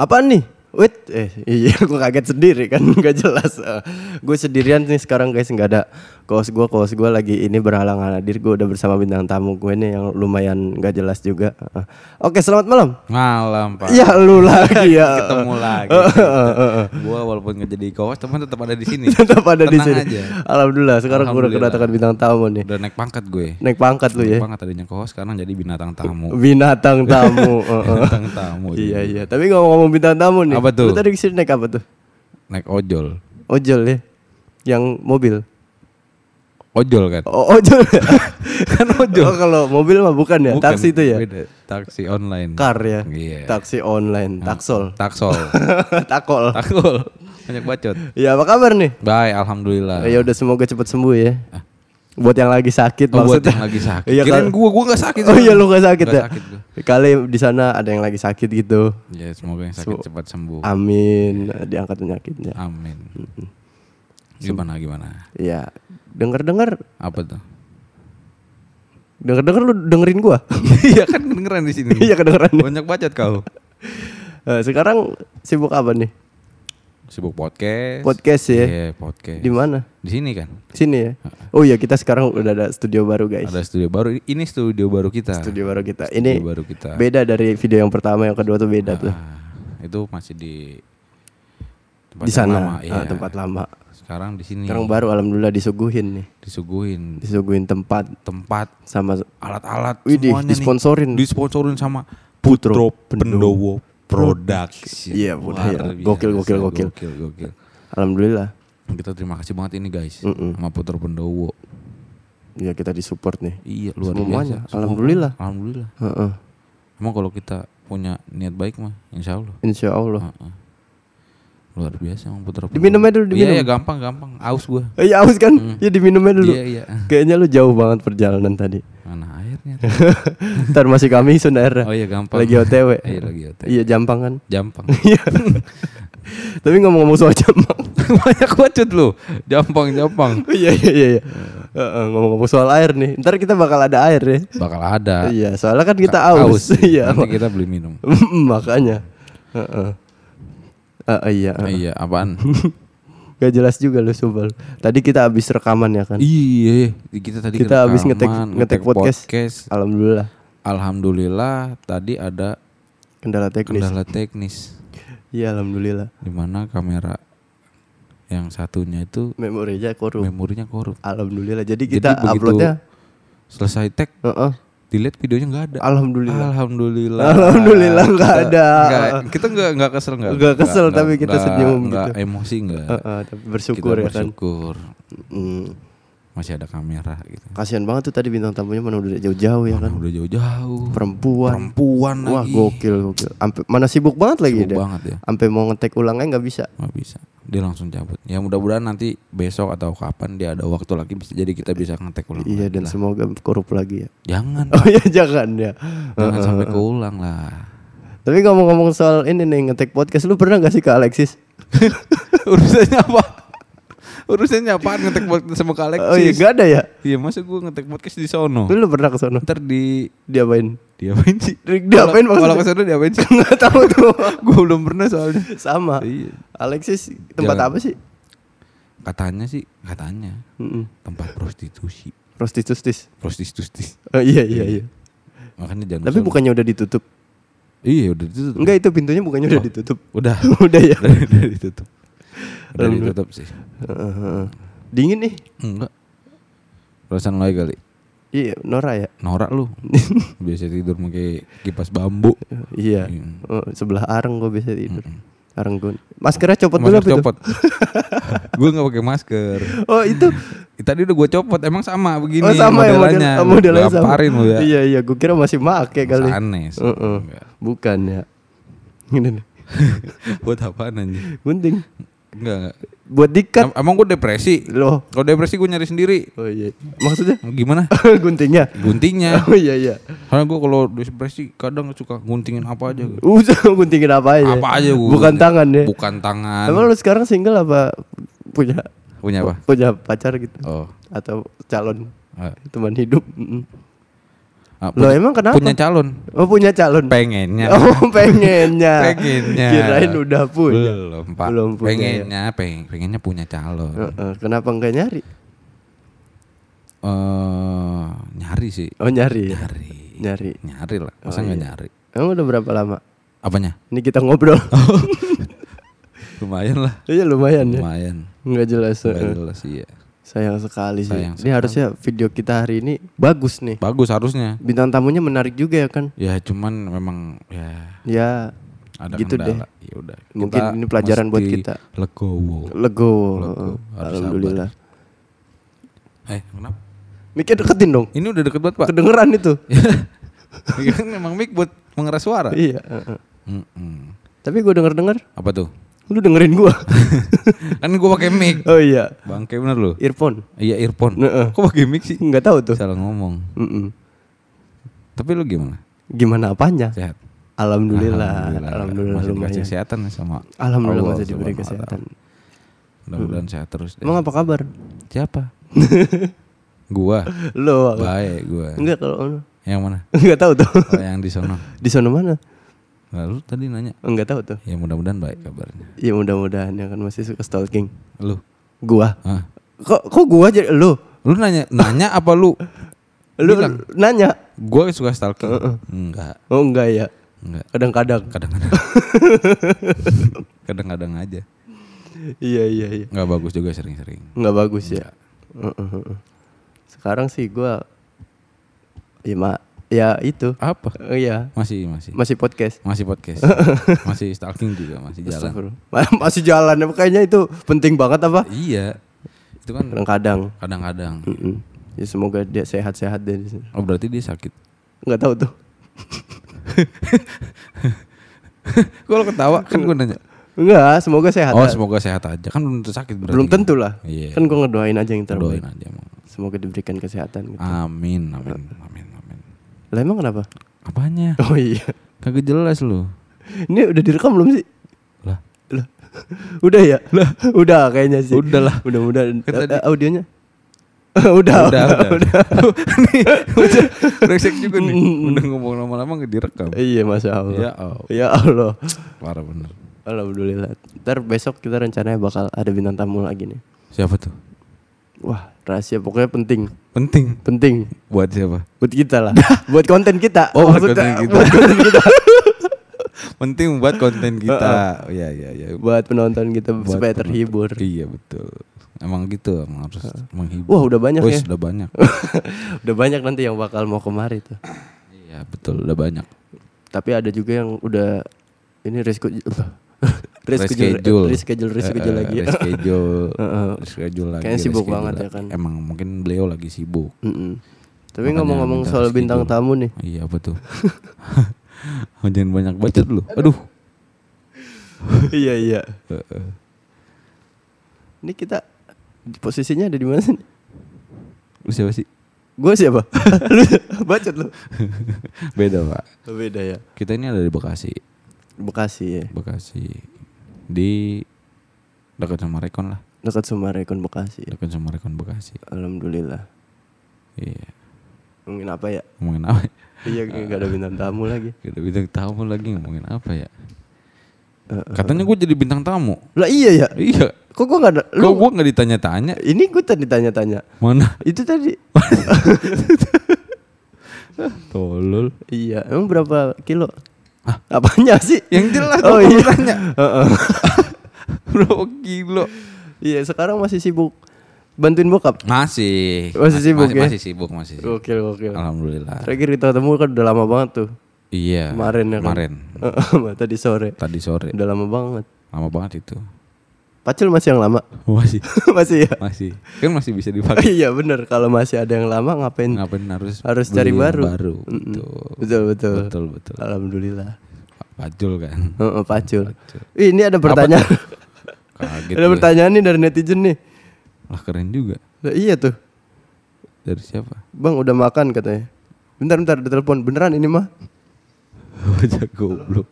Apaan nih? Wait, eh iya gue kaget sendiri kan nggak jelas. gue sendirian nih sekarang guys nggak ada kos gue kos gue lagi ini berhalangan hadir gue udah bersama bintang tamu gue nih yang lumayan nggak jelas juga. Eh, Oke selamat malam. Malam pak. Ya lu lagi ya. Ketemu lagi. gua walaupun nggak jadi co-host teman tetap ada di sini. Tetap ada di Tenang sini. aja. Alhamdulillah sekarang gue udah kedatangan bintang tamu nih. Udah naik pangkat gue. Naik pangkat lu ya. Naik pangkat tadinya co-host sekarang jadi binatang tamu. Binatang tamu. Heeh. binatang tamu. Iya iya. Tapi ngomong-ngomong bintang tamu nih. Apa tuh? Lu tadi ke sini naik apa tuh? Naik ojol. Ojol ya. Yang mobil. Ojol kan? Oh, ojol. kan ojol. Oh, kalau mobil mah bukan ya, Bukan, taksi itu ya. Beda. Taksi online. Car ya. Iya. Taksi online, taksol. Taksol. Takol. Takol. Banyak bacot. Ya, apa kabar nih? Baik, alhamdulillah. Ya udah semoga cepat sembuh ya. Buat yang lagi sakit Oh, buat maksudnya. yang lagi sakit. Iya, Kirain gua, gua gak sakit. Oh iya lu gak sakit Nggak ya? sakit gua. Kali di sana ada yang lagi sakit gitu. Ya semoga yang sakit cepat sembuh. Amin. Diangkat penyakitnya. Amin. Gimana gimana? Ya, denger-denger Apa tuh? denger-denger lu dengerin gua. Iya kan kedengeran di sini. Iya kedengeran. Banyak bacot kau. Eh, sekarang sibuk apa nih? Sibuk podcast. Podcast ya. Iya, podcast. Di mana? Di sini kan. Sini ya. Oh iya kita sekarang udah ada studio baru guys. Ada studio baru. Ini studio baru kita. Studio baru kita. Studio Ini baru kita. beda dari video yang pertama, yang kedua tuh beda tuh. Ah, itu masih di tempat Di sana, lama, ah, iya. tempat lama. Sekarang di sini. Sekarang baru alhamdulillah disuguhin nih. disuguhin Disuguhin tempat tempat sama alat-alat Widih, semuanya nih. disponsorin. Disponsorin sama Putro Putro Pendowo Production. Iya, udah ya. Luar Gokil, gokil, gokil. gokil, gokil. alhamdulillah. Kita terima kasih banget ini guys Mm-mm. sama Putro Pendowo. Ya kita disupport nih. Iya, luar Semuanya, biasa. alhamdulillah. Alhamdulillah. Heeh. Emang kalau kita punya niat baik mah, insya Allah. Insya Allah. Heeh. Luar biasa emang Putro Diminum aja dulu, Iya, diminum. iya, gampang, gampang. Aus gua. Eh, ya aus kan? Ya diminumnya dulu. Iya, iya. Kayaknya lu jauh banget perjalanan tadi. Ntar masih kami airnya. Oh iya, gampang. Lagi OTW. Iya, lagi OTW. Iya jampang kan. Jampang. Iya. Tapi ngomong-ngomong soal jampang. Banyak bacot lu. Jampang, jampang. Iya iya iya. iya. Heeh, ngomong-ngomong soal air nih. Ntar kita bakal ada air ya. Bakal ada. Iya, soalnya kan kita Ka- aus. Iya. Nanti kita beli minum. Makanya. Heeh. Ah, iya. Ah, iya, apaan? Gak jelas juga lu Subal. Tadi kita habis rekaman ya kan. iya, kita tadi Kita habis ngetek ngetek podcast. Alhamdulillah. Alhamdulillah tadi ada Kendala teknis. kendala teknis Iya, alhamdulillah. di mana kamera yang satunya itu Memorinya korup. memorinya korup. alhamdulillah. Jadi Jadi kita begitu uploadnya Selesai tag, Heeh. Dilihat videonya nggak ada. Alhamdulillah. Alhamdulillah. Alhamdulillah nggak ada. nggak- kita nggak nggak kesel nggak. Nggak kesel, tapi kita senyum nggak gitu. emosi nggak. Heeh, tapi bersyukur kita ya kan. bersyukur. Hmm. Masih ada kamera gitu. Kasihan banget tuh tadi bintang tamunya mana udah jauh-jauh ya kan. Udah jauh-jauh. Perempuan. Perempuan Wah, lagi. gokil gokil. Ampe, mana sibuk banget lagi Sibuk dia. banget ya. Sampai mau ngetek ulangnya nggak bisa. nggak bisa dia langsung cabut ya mudah-mudahan nanti besok atau kapan dia ada waktu lagi bisa jadi kita bisa ngetek ulang Iya dan lah. semoga korup lagi ya. jangan Oh iya jangan ya. jangan sampai keulang lah Tapi ngomong-ngomong soal ini nih ngetek podcast lu pernah gak sih ke Alexis? urusannya apa urusannya apaan ngetek podcast sama Kak Alexis Oh iya gak ada ya? iya masa gue ngetek podcast di sono Lu pernah ke sono? ntar di Diapain? Diapain sih Diapain kalau maksudnya? ke sono diapain sih Gak tahu tuh. gue belum pernah soalnya Sama. iya Alexis tempat Jangan. apa sih? katanya sih katanya Mm-mm. tempat prostitusi Prostitutis. prostitusi Oh, iya iya iya. makanya jangan Tapi bukannya udah ditutup? iya udah ditutup Enggak itu pintunya bukannya udah Oh. ditutup? udah udah ya. udah, udah ditutup udah ditutup sih Heeh, heeh. Dingin nih. enggak perasaan lagi kali Iya, Nora ya. norak lu biasa tidur pakai kipas bambu Iya. Iya. Oh, sebelah areng gue biasa tidur. Mm-mm. Areng gue. Maskernya copot dulu masker itu? copot gue nggak pakai masker Oh itu tadi udah gue copot emang sama begini oh sama ya model, modelannya oh, modelnya sama. Lu ya Iya iya, gue kira masih make kali. aneh. Heeh. Enggak. Bukan ya. Gini buat apaan anjing Gunting. Enggak enggak Buat dikat Em- emang gue depresi loh. kalau depresi gue nyari sendiri Oh iya. Maksudnya gimana guntingnya. guntingnya Oh iya iya. karena gue kalau depresi kadang suka guntingin apa aja gitu. Usah guntingin apa aja. apa aja gue Bukan tangan ya. bukan tangan Emang lu sekarang single apa punya punya apa punya pacar gitu oh atau calon eh, teman hidup? Loh, punya- emang kenapa? Punya calon. Oh punya calon. Pengennya. Oh pengennya. Pengennya. Kirain udah punya. Belum, Pak. Belum punya. Pengennya, pengen, pengennya punya calon. Heeh, kenapa enggak nyari? Eh, nyari sih. Oh nyari. ya? Nyari. Nyari. Nyari lah. Oh, Masa nggak iya. nyari? Emang udah berapa lama? Apanya? Ini kita ngobrol. Lumayan lah. Iya lumayan ya. Lumayan. Enggak jelas. Nggak heeh. jelas iya. Sayang sekali sih. Sayang ini harusnya video kita hari ini bagus nih. Bagus harusnya. Bintang tamunya menarik juga ya kan? Ya cuman memang ya Ya ada gitu deh. kendala. Ya udah. Mungkin ini pelajaran buat kita. Legowo. Lego. Lego. heeh. Harus Alhamdulillah. Eh, kenapa? Miknya deketin dong. Ini udah deket banget, Pak. Kedengeran itu. Iya kan memang mic buat mengeras suara. iya. heeh. Mm-mm. Tapi gue denger dengar, Apa tuh? Lu dengerin gua. kan gua pakai mic. oh iya. Bangke bener lu. Earphone. Iya earphone. Heeh. Kok pakai mic sih? Enggak tahu tuh. Salah ngomong. Mm-mm. Tapi lu gimana? Gimana apanya? Sehat. Alhamdulillah. Alhamdulillah, Masih lumayan. dikasih kesehatan sama Alhamdulillah Allah masih diberi kesehatan. Mudah-mudahan sehat terus deh. Emang apa kabar? Siapa? gua. Lo Baik gua. Enggak kalau Yang mana? enggak tahu tuh. Oh, yang di sono. Di sana mana? Lalu tadi nanya. Enggak tahu tuh. Ya mudah-mudahan baik kabarnya. Ya mudah-mudahan ya kan masih suka stalking. Lu. Gua. Ah. Kok kok gua aja lu? Lu nanya nanya apa lu? Lu Bilang. nanya. Gua suka stalking. Enggak. Oh enggak ya. Enggak. Kadang-kadang. Kadang-kadang. Kadang-kadang aja. Iya iya iya. Enggak bagus juga sering-sering. Enggak bagus ya. Heeh, heeh. Sekarang sih gua ya ma ya itu. Apa? Oh, iya. Masih masih. Masih podcast. Masih podcast. masih stalking juga, masih jalan. Masih jalan. Kayaknya itu penting banget apa? Iya. Itu kan Kadang-kadang. kadang-kadang. Ya semoga dia sehat-sehat deh. Oh berarti dia sakit. Nggak tahu tuh. Kalau ketawa kan gue nanya. Enggak, semoga sehat. Oh semoga sehat aja. Kan belum tentu sakit berarti. Belum tentu lah. Iya. Kan gua ngedoain aja yang terbaik. Doain aja emang. Semoga diberikan kesehatan gitu. Amin, amin, amin. Lah emang kenapa? Apanya? Oh iya. Kagak jelas lu. Ini udah direkam belum sih? Lah, Lah. Udah ya? Lah, udah kayaknya sih. Udah lah. Mudah-mudahan Kan Eh, tadi- eh, audionya. udah, udah, udah. Nih, udah brengsek juga nih. Udah ngomong lama-lama nggak direkam. Iya, Masya Allah. Ya Allah. Ya Allah. Parah bener. Alhamdulillah. Ntar besok kita rencananya bakal ada bintang tamu lagi nih. Siapa tuh? Wah, rahasia pokoknya penting. Penting. Penting Buat siapa? buat kita lah. buat konten kita. Oh, buat konten kita. Buat konten kita. Penting buat konten kita. Oh, iya, iya, iya. buat penonton kita Buat supaya penonton. terhibur. Iya betul. Emang gitu, emang harus menghibur. Wah, udah banyak Wih, ya. Sudah banyak. Udah banyak nanti yang bakal mau kemari tuh. iya betul, udah banyak. Tapi ada juga yang udah ini resiko reschedule Reschedule. reschedule reschedule Eh, lagi. Reschedule. Reschedule lagi. Kayaknya sibuk banget ya kan. Emang mungkin beliau lagi sibuk. Tapi ngomong-ngomong soal bintang tamu nih. Iya apa tuh? Oh, Jangan banyak bacot lu. Aduh. iya iya. Ini kita posisinya ada di mana sih? Lu siapa sih? Gue siapa? lu bacot lu. Beda pak. Beda ya. Kita ini ada di Bekasi. Bekasi ya. Bekasi. Di dekat sama Rekon lah. Dekat Sumarekon Bekasi. Ya. Dekat sama Rekon Bekasi. Alhamdulillah. Iya. Ngomongin apa ya? Ngomongin apa? ya? iya gak ada bintang tamu lagi. Kita bintang tamu lagi ngomongin apa ya? Katanya gue jadi bintang tamu. Lah iya ya. Iya. Kok gue gak ada? Kok Lu, gue nggak ditanya-tanya? ini gue tadi tanya-tanya. Mana? Itu tadi. Tolol. iya. Emang berapa kilo? Hah? Apanya sih? Yang jelas Oh iya. tanya. Berapa kilo? Iya sekarang masih sibuk bantuin bokap. Masih. Masih sibuk masih, ya? Masih sibuk, masih sibuk. Gokil gokil. Alhamdulillah. Terakhir kita ketemu kan udah lama banget tuh. Iya. Kemarin ya kan? Kemarin. Tadi sore. Tadi sore. Udah lama banget. Lama banget itu. Pacul masih yang lama? Masih. masih ya? Masih. Kan masih bisa dipakai. iya bener kalau masih ada yang lama ngapain? Ngapain harus Harus cari baru. Baru. Betul. Betul betul. Betul, betul. Alhamdulillah. Pajul kan. Heeh, Pacul. Pacul. Ih, ini ada pertanyaan. Kaget ada gue. pertanyaan nih dari netizen nih. Lah keren juga. Lah, iya tuh. Dari siapa? Bang udah makan katanya. Bentar bentar ada telepon. Beneran ini mah? Bocah goblok.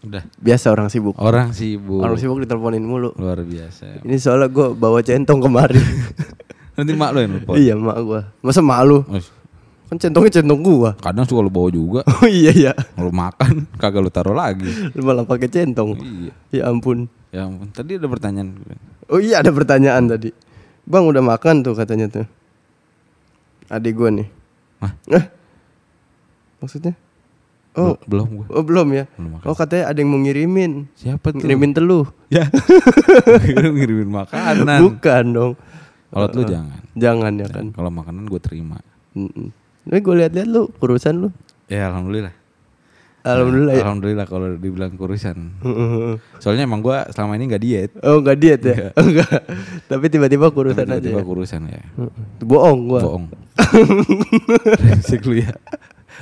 Udah. Biasa orang sibuk. Orang sibuk. Orang sibuk diteleponin mulu. Luar biasa. Ini soalnya gue bawa centong kemari. Nanti mak lo yang nelfon. iya mak gue. Masa mak? Wes, Kan centongnya centong gua. Kadang suka lu bawa juga. Oh iya iya. Kalau makan kagak lu taruh lagi. Lu malah pakai centong. Iya. Ya ampun. Ya ampun, tadi ada pertanyaan. Oh iya ada pertanyaan tadi. Bang udah makan tuh katanya tuh. Adik gua nih. Hah? Eh? Maksudnya? Oh, Bel- belum gua. oh belum ya? Belum makan. Oh katanya ada yang mau ngirimin. Siapa tuh? Ngirimin teluh. Ya. Ngirimin makanan. Bukan dong. Kalau lu jangan. Jangan ya kan. Kalau makanan gue terima. Mm-mm. Ini gue lihat-lihat lu kurusan lu. Ya alhamdulillah. Alhamdulillah ya. Alhamdulillah kalau dibilang kurusan. Soalnya emang gua selama ini nggak diet. Oh enggak diet ya? Enggak. Tapi tiba-tiba kurusan aja. Tiba-tiba ya? kurusan ya. Bohong gua. Bohong. Brengsek lu ya.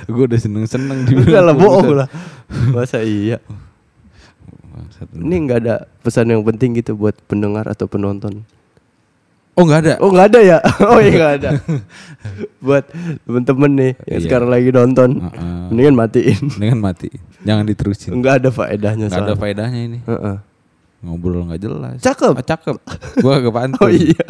Gue udah seneng-seneng Enggak lah bohong lah. Masa iya? Ini enggak ada pesan yang penting gitu buat pendengar atau penonton. Oh nggak ada. Oh nggak ada ya? Oh iya nggak ada. buat temen-temen nih yang Iya. sekarang lagi nonton, Heeh. mendingan matiin. Dengan mati. Jangan diterusin. Enggak ada faedahnya Nggak ada faedahnya ini. Heeh. Ngobrol nggak jelas. Cakep. Ah, cakep. Gua agak pantun. Oh iya.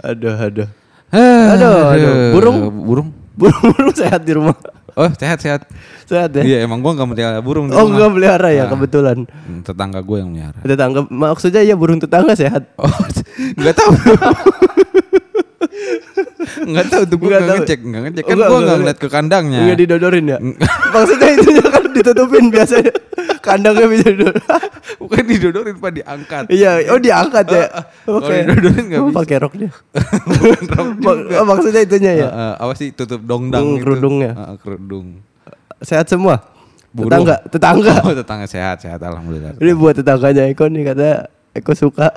Aduh, aduh. Ah, Aduh, aduh. Burung? Burung. Burung sehat di rumah. Oh sehat sehat. Sehat ya? Iya emang gua nggak melihara burung. di Oh, rumah. enggak pelihara ya Ah. kebetulan. Hmm, Tetangga gue yang melihara. Tetangga maksudnya ya burung tetangga sehat. Oh, nggak tahu. Nggak tahu tuh gue Nggak nggak tahu. ngecek, nggak ngecek kan Enggak, gue enggak, nggak ngeliat ke kandangnya. Enggak didodorin ya? Enggak. Maksudnya itu kan ditutupin biasanya. Kandangnya bisa didodor. Bukan didodorin pak diangkat. Iya, oh diangkat ya. Oke. didodorin nggak Oh, bisa. pakai rok dia. Oh, maksudnya itunya ya. Eh, apa sih tutup dongdang Hmm, itu. kerudungnya. Eh, eh, kerudung. Sehat semua. Burung. Tetangga, tetangga. Oh tetangga sehat sehat alhamdulillah. Ini buat tetangganya Eko nih kata Eko suka.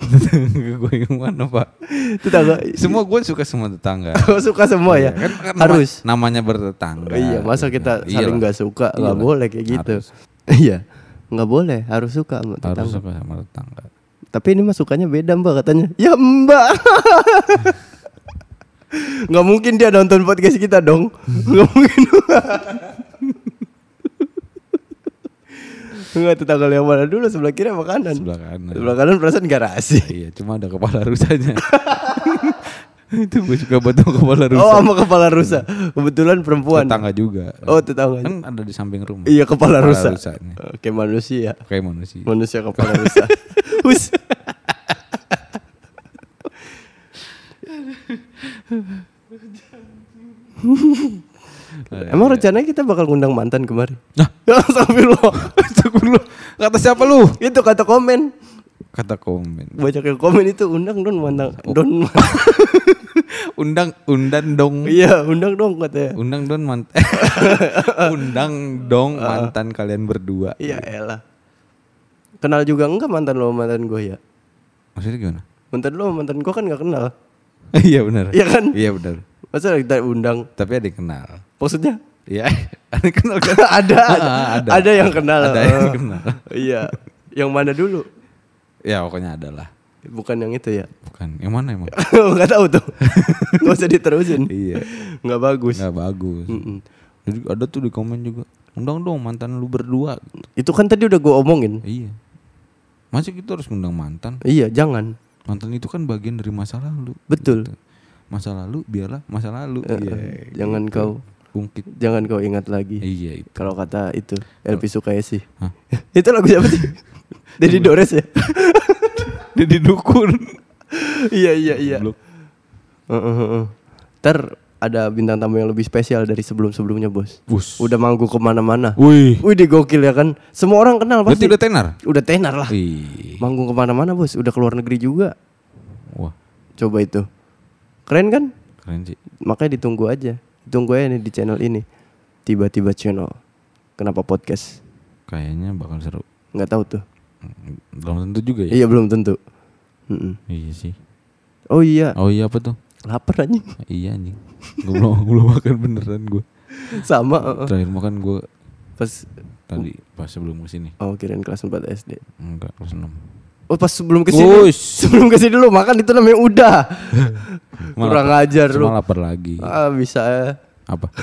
gue yang mana pak? Tetangga. Semua gue suka semua tetangga. Eko suka semua ya. Kan- kan nama- Harus. namanya bertetangga. iya, masa kita Iyalah. saling nggak suka nggak Iyalah. boleh kayak gitu. Harus. Iya, nggak boleh. Harus suka sama Harus tetangga. suka sama tetangga. Tapi ini mah sukanya beda mbak katanya. Ya mbak. Nggak mungkin dia nonton podcast kita dong. Nggak mungkin. Enggak tetangga yang mana dulu sebelah kiri apa kanan? Sebelah kanan. Sebelah kanan perasaan garasi. Iya, cuma ada kepala rusanya. itu gue suka banget sama kepala rusa. Oh sama kepala rusa. Kebetulan perempuan. Tetangga juga. Oh tetangga. Kan ada di samping rumah. Iya kepala, rusa. rusanya. Oke manusia. Kayak manusia. Manusia kepala rusa. Hus. Emang rencananya kita bakal ngundang mantan kemarin? Nah. Sampai lo. Astagfirullah. Kata siapa lu? Itu kata komen. Kata komen. Banyak yang komen itu undang don mantan. Don. Undang undan dong. Iya undang dong katanya. Undang don mantan. Undang dong mantan kalian berdua. Iya elah. Kenal juga enggak mantan lo mantan gue ya? Maksudnya gimana? Mantan lo mantan gue kan gak kenal. iya benar. Iya kan? Iya benar. Masa kita undang? Tapi ada yang kenal. Maksudnya? Iya, ada yang kenal kan? ada, Ah, ada, ada yang kenal. Ada yang kenal. iya. Yang mana dulu? Ya pokoknya ada lah. Bukan yang itu ya? Bukan. Yang mana emang? Gak tahu tuh. Gak usah diterusin. iya. Nggak bagus. Nggak bagus. Mm-mm. Jadi ada tuh di komen juga. Undang dong mantan lu berdua. Itu kan tadi udah gue omongin. Iya. Masih kita harus ngundang mantan. Iya, jangan. Mantan itu kan bagian dari masa lalu. Betul. Gitu. Masa lalu biarlah masa lalu. Iya. eh, jangan gitu. kau ungkit. jangan kau ingat lagi. Iya itu. Kalau kata itu Elvi Sukaisi. Hah? itu lagu siapa sih? Dedi Dores ya? Jadi dukun. iya iya iya. Goblok. Heeh, heeh. Ntar ada bintang tamu yang lebih spesial dari sebelum-sebelumnya bos. Bus. Udah manggung ke mana-mana. Wih. Wih di gokil ya kan. Semua orang kenal Berarti pasti. udah tenar. Udah tenar lah. Wih. Manggung ke mana-mana bos. Udah keluar negeri juga. Wah, Coba itu. Keren kan? keren sih. Makanya ditunggu aja. Ditunggu aja nih di channel ini. Tiba-tiba channel. Kenapa podcast? Kayaknya bakal seru. Nggak tahu tuh. Belum tentu juga ya. Iya belum tentu. Mm-mm. Iya sih. Oh iya. Oh iya apa tuh? Lapar anjing. Iya anjing. Gue belum belum makan beneran gue. Sama. heeh. Terakhir makan gue Pas. tadi pas sebelum ke sini. Oh kirain kelas 4 SD. Enggak kelas 6 Oh pas sebelum ke sini. Sebelum ke sini dulu makan itu namanya udah. Kurang lapar- ajar lu. Lapar lagi. Ah bisa ya. Apa?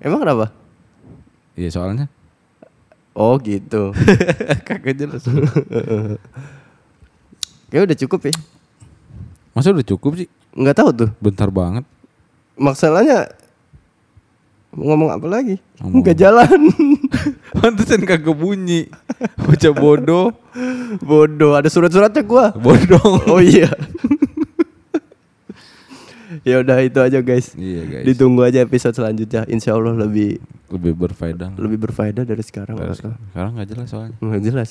Emang kenapa? Iya soalnya Oh gitu. kagak jelas. Kayak udah cukup ya. Masa udah cukup sih? Nggak tahu tuh. Bentar banget. Masalahnya ngomong apa lagi? Ngomong Nggak jalan. Pantesan kagak bunyi. Bocah bodoh. Bodoh, ada surat-suratnya gua. Bodoh. Oh iya. ya udah itu aja guys. Iya guys. Ditunggu aja episode selanjutnya. Insya Allah lebih Lebih berfaedah. lebih berfaedah dari sekarang. Sekarang, Nggak sekarang nggak jelas soalnya. Nggak jelas.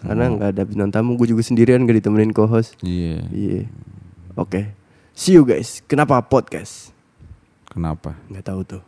Karena nggak ada bintang tamu. Gue juga sendirian gak ditemenin co-host. Iya. Iya. Oke. See you guys. Kenapa podcast? Kenapa? Nggak tahu tuh.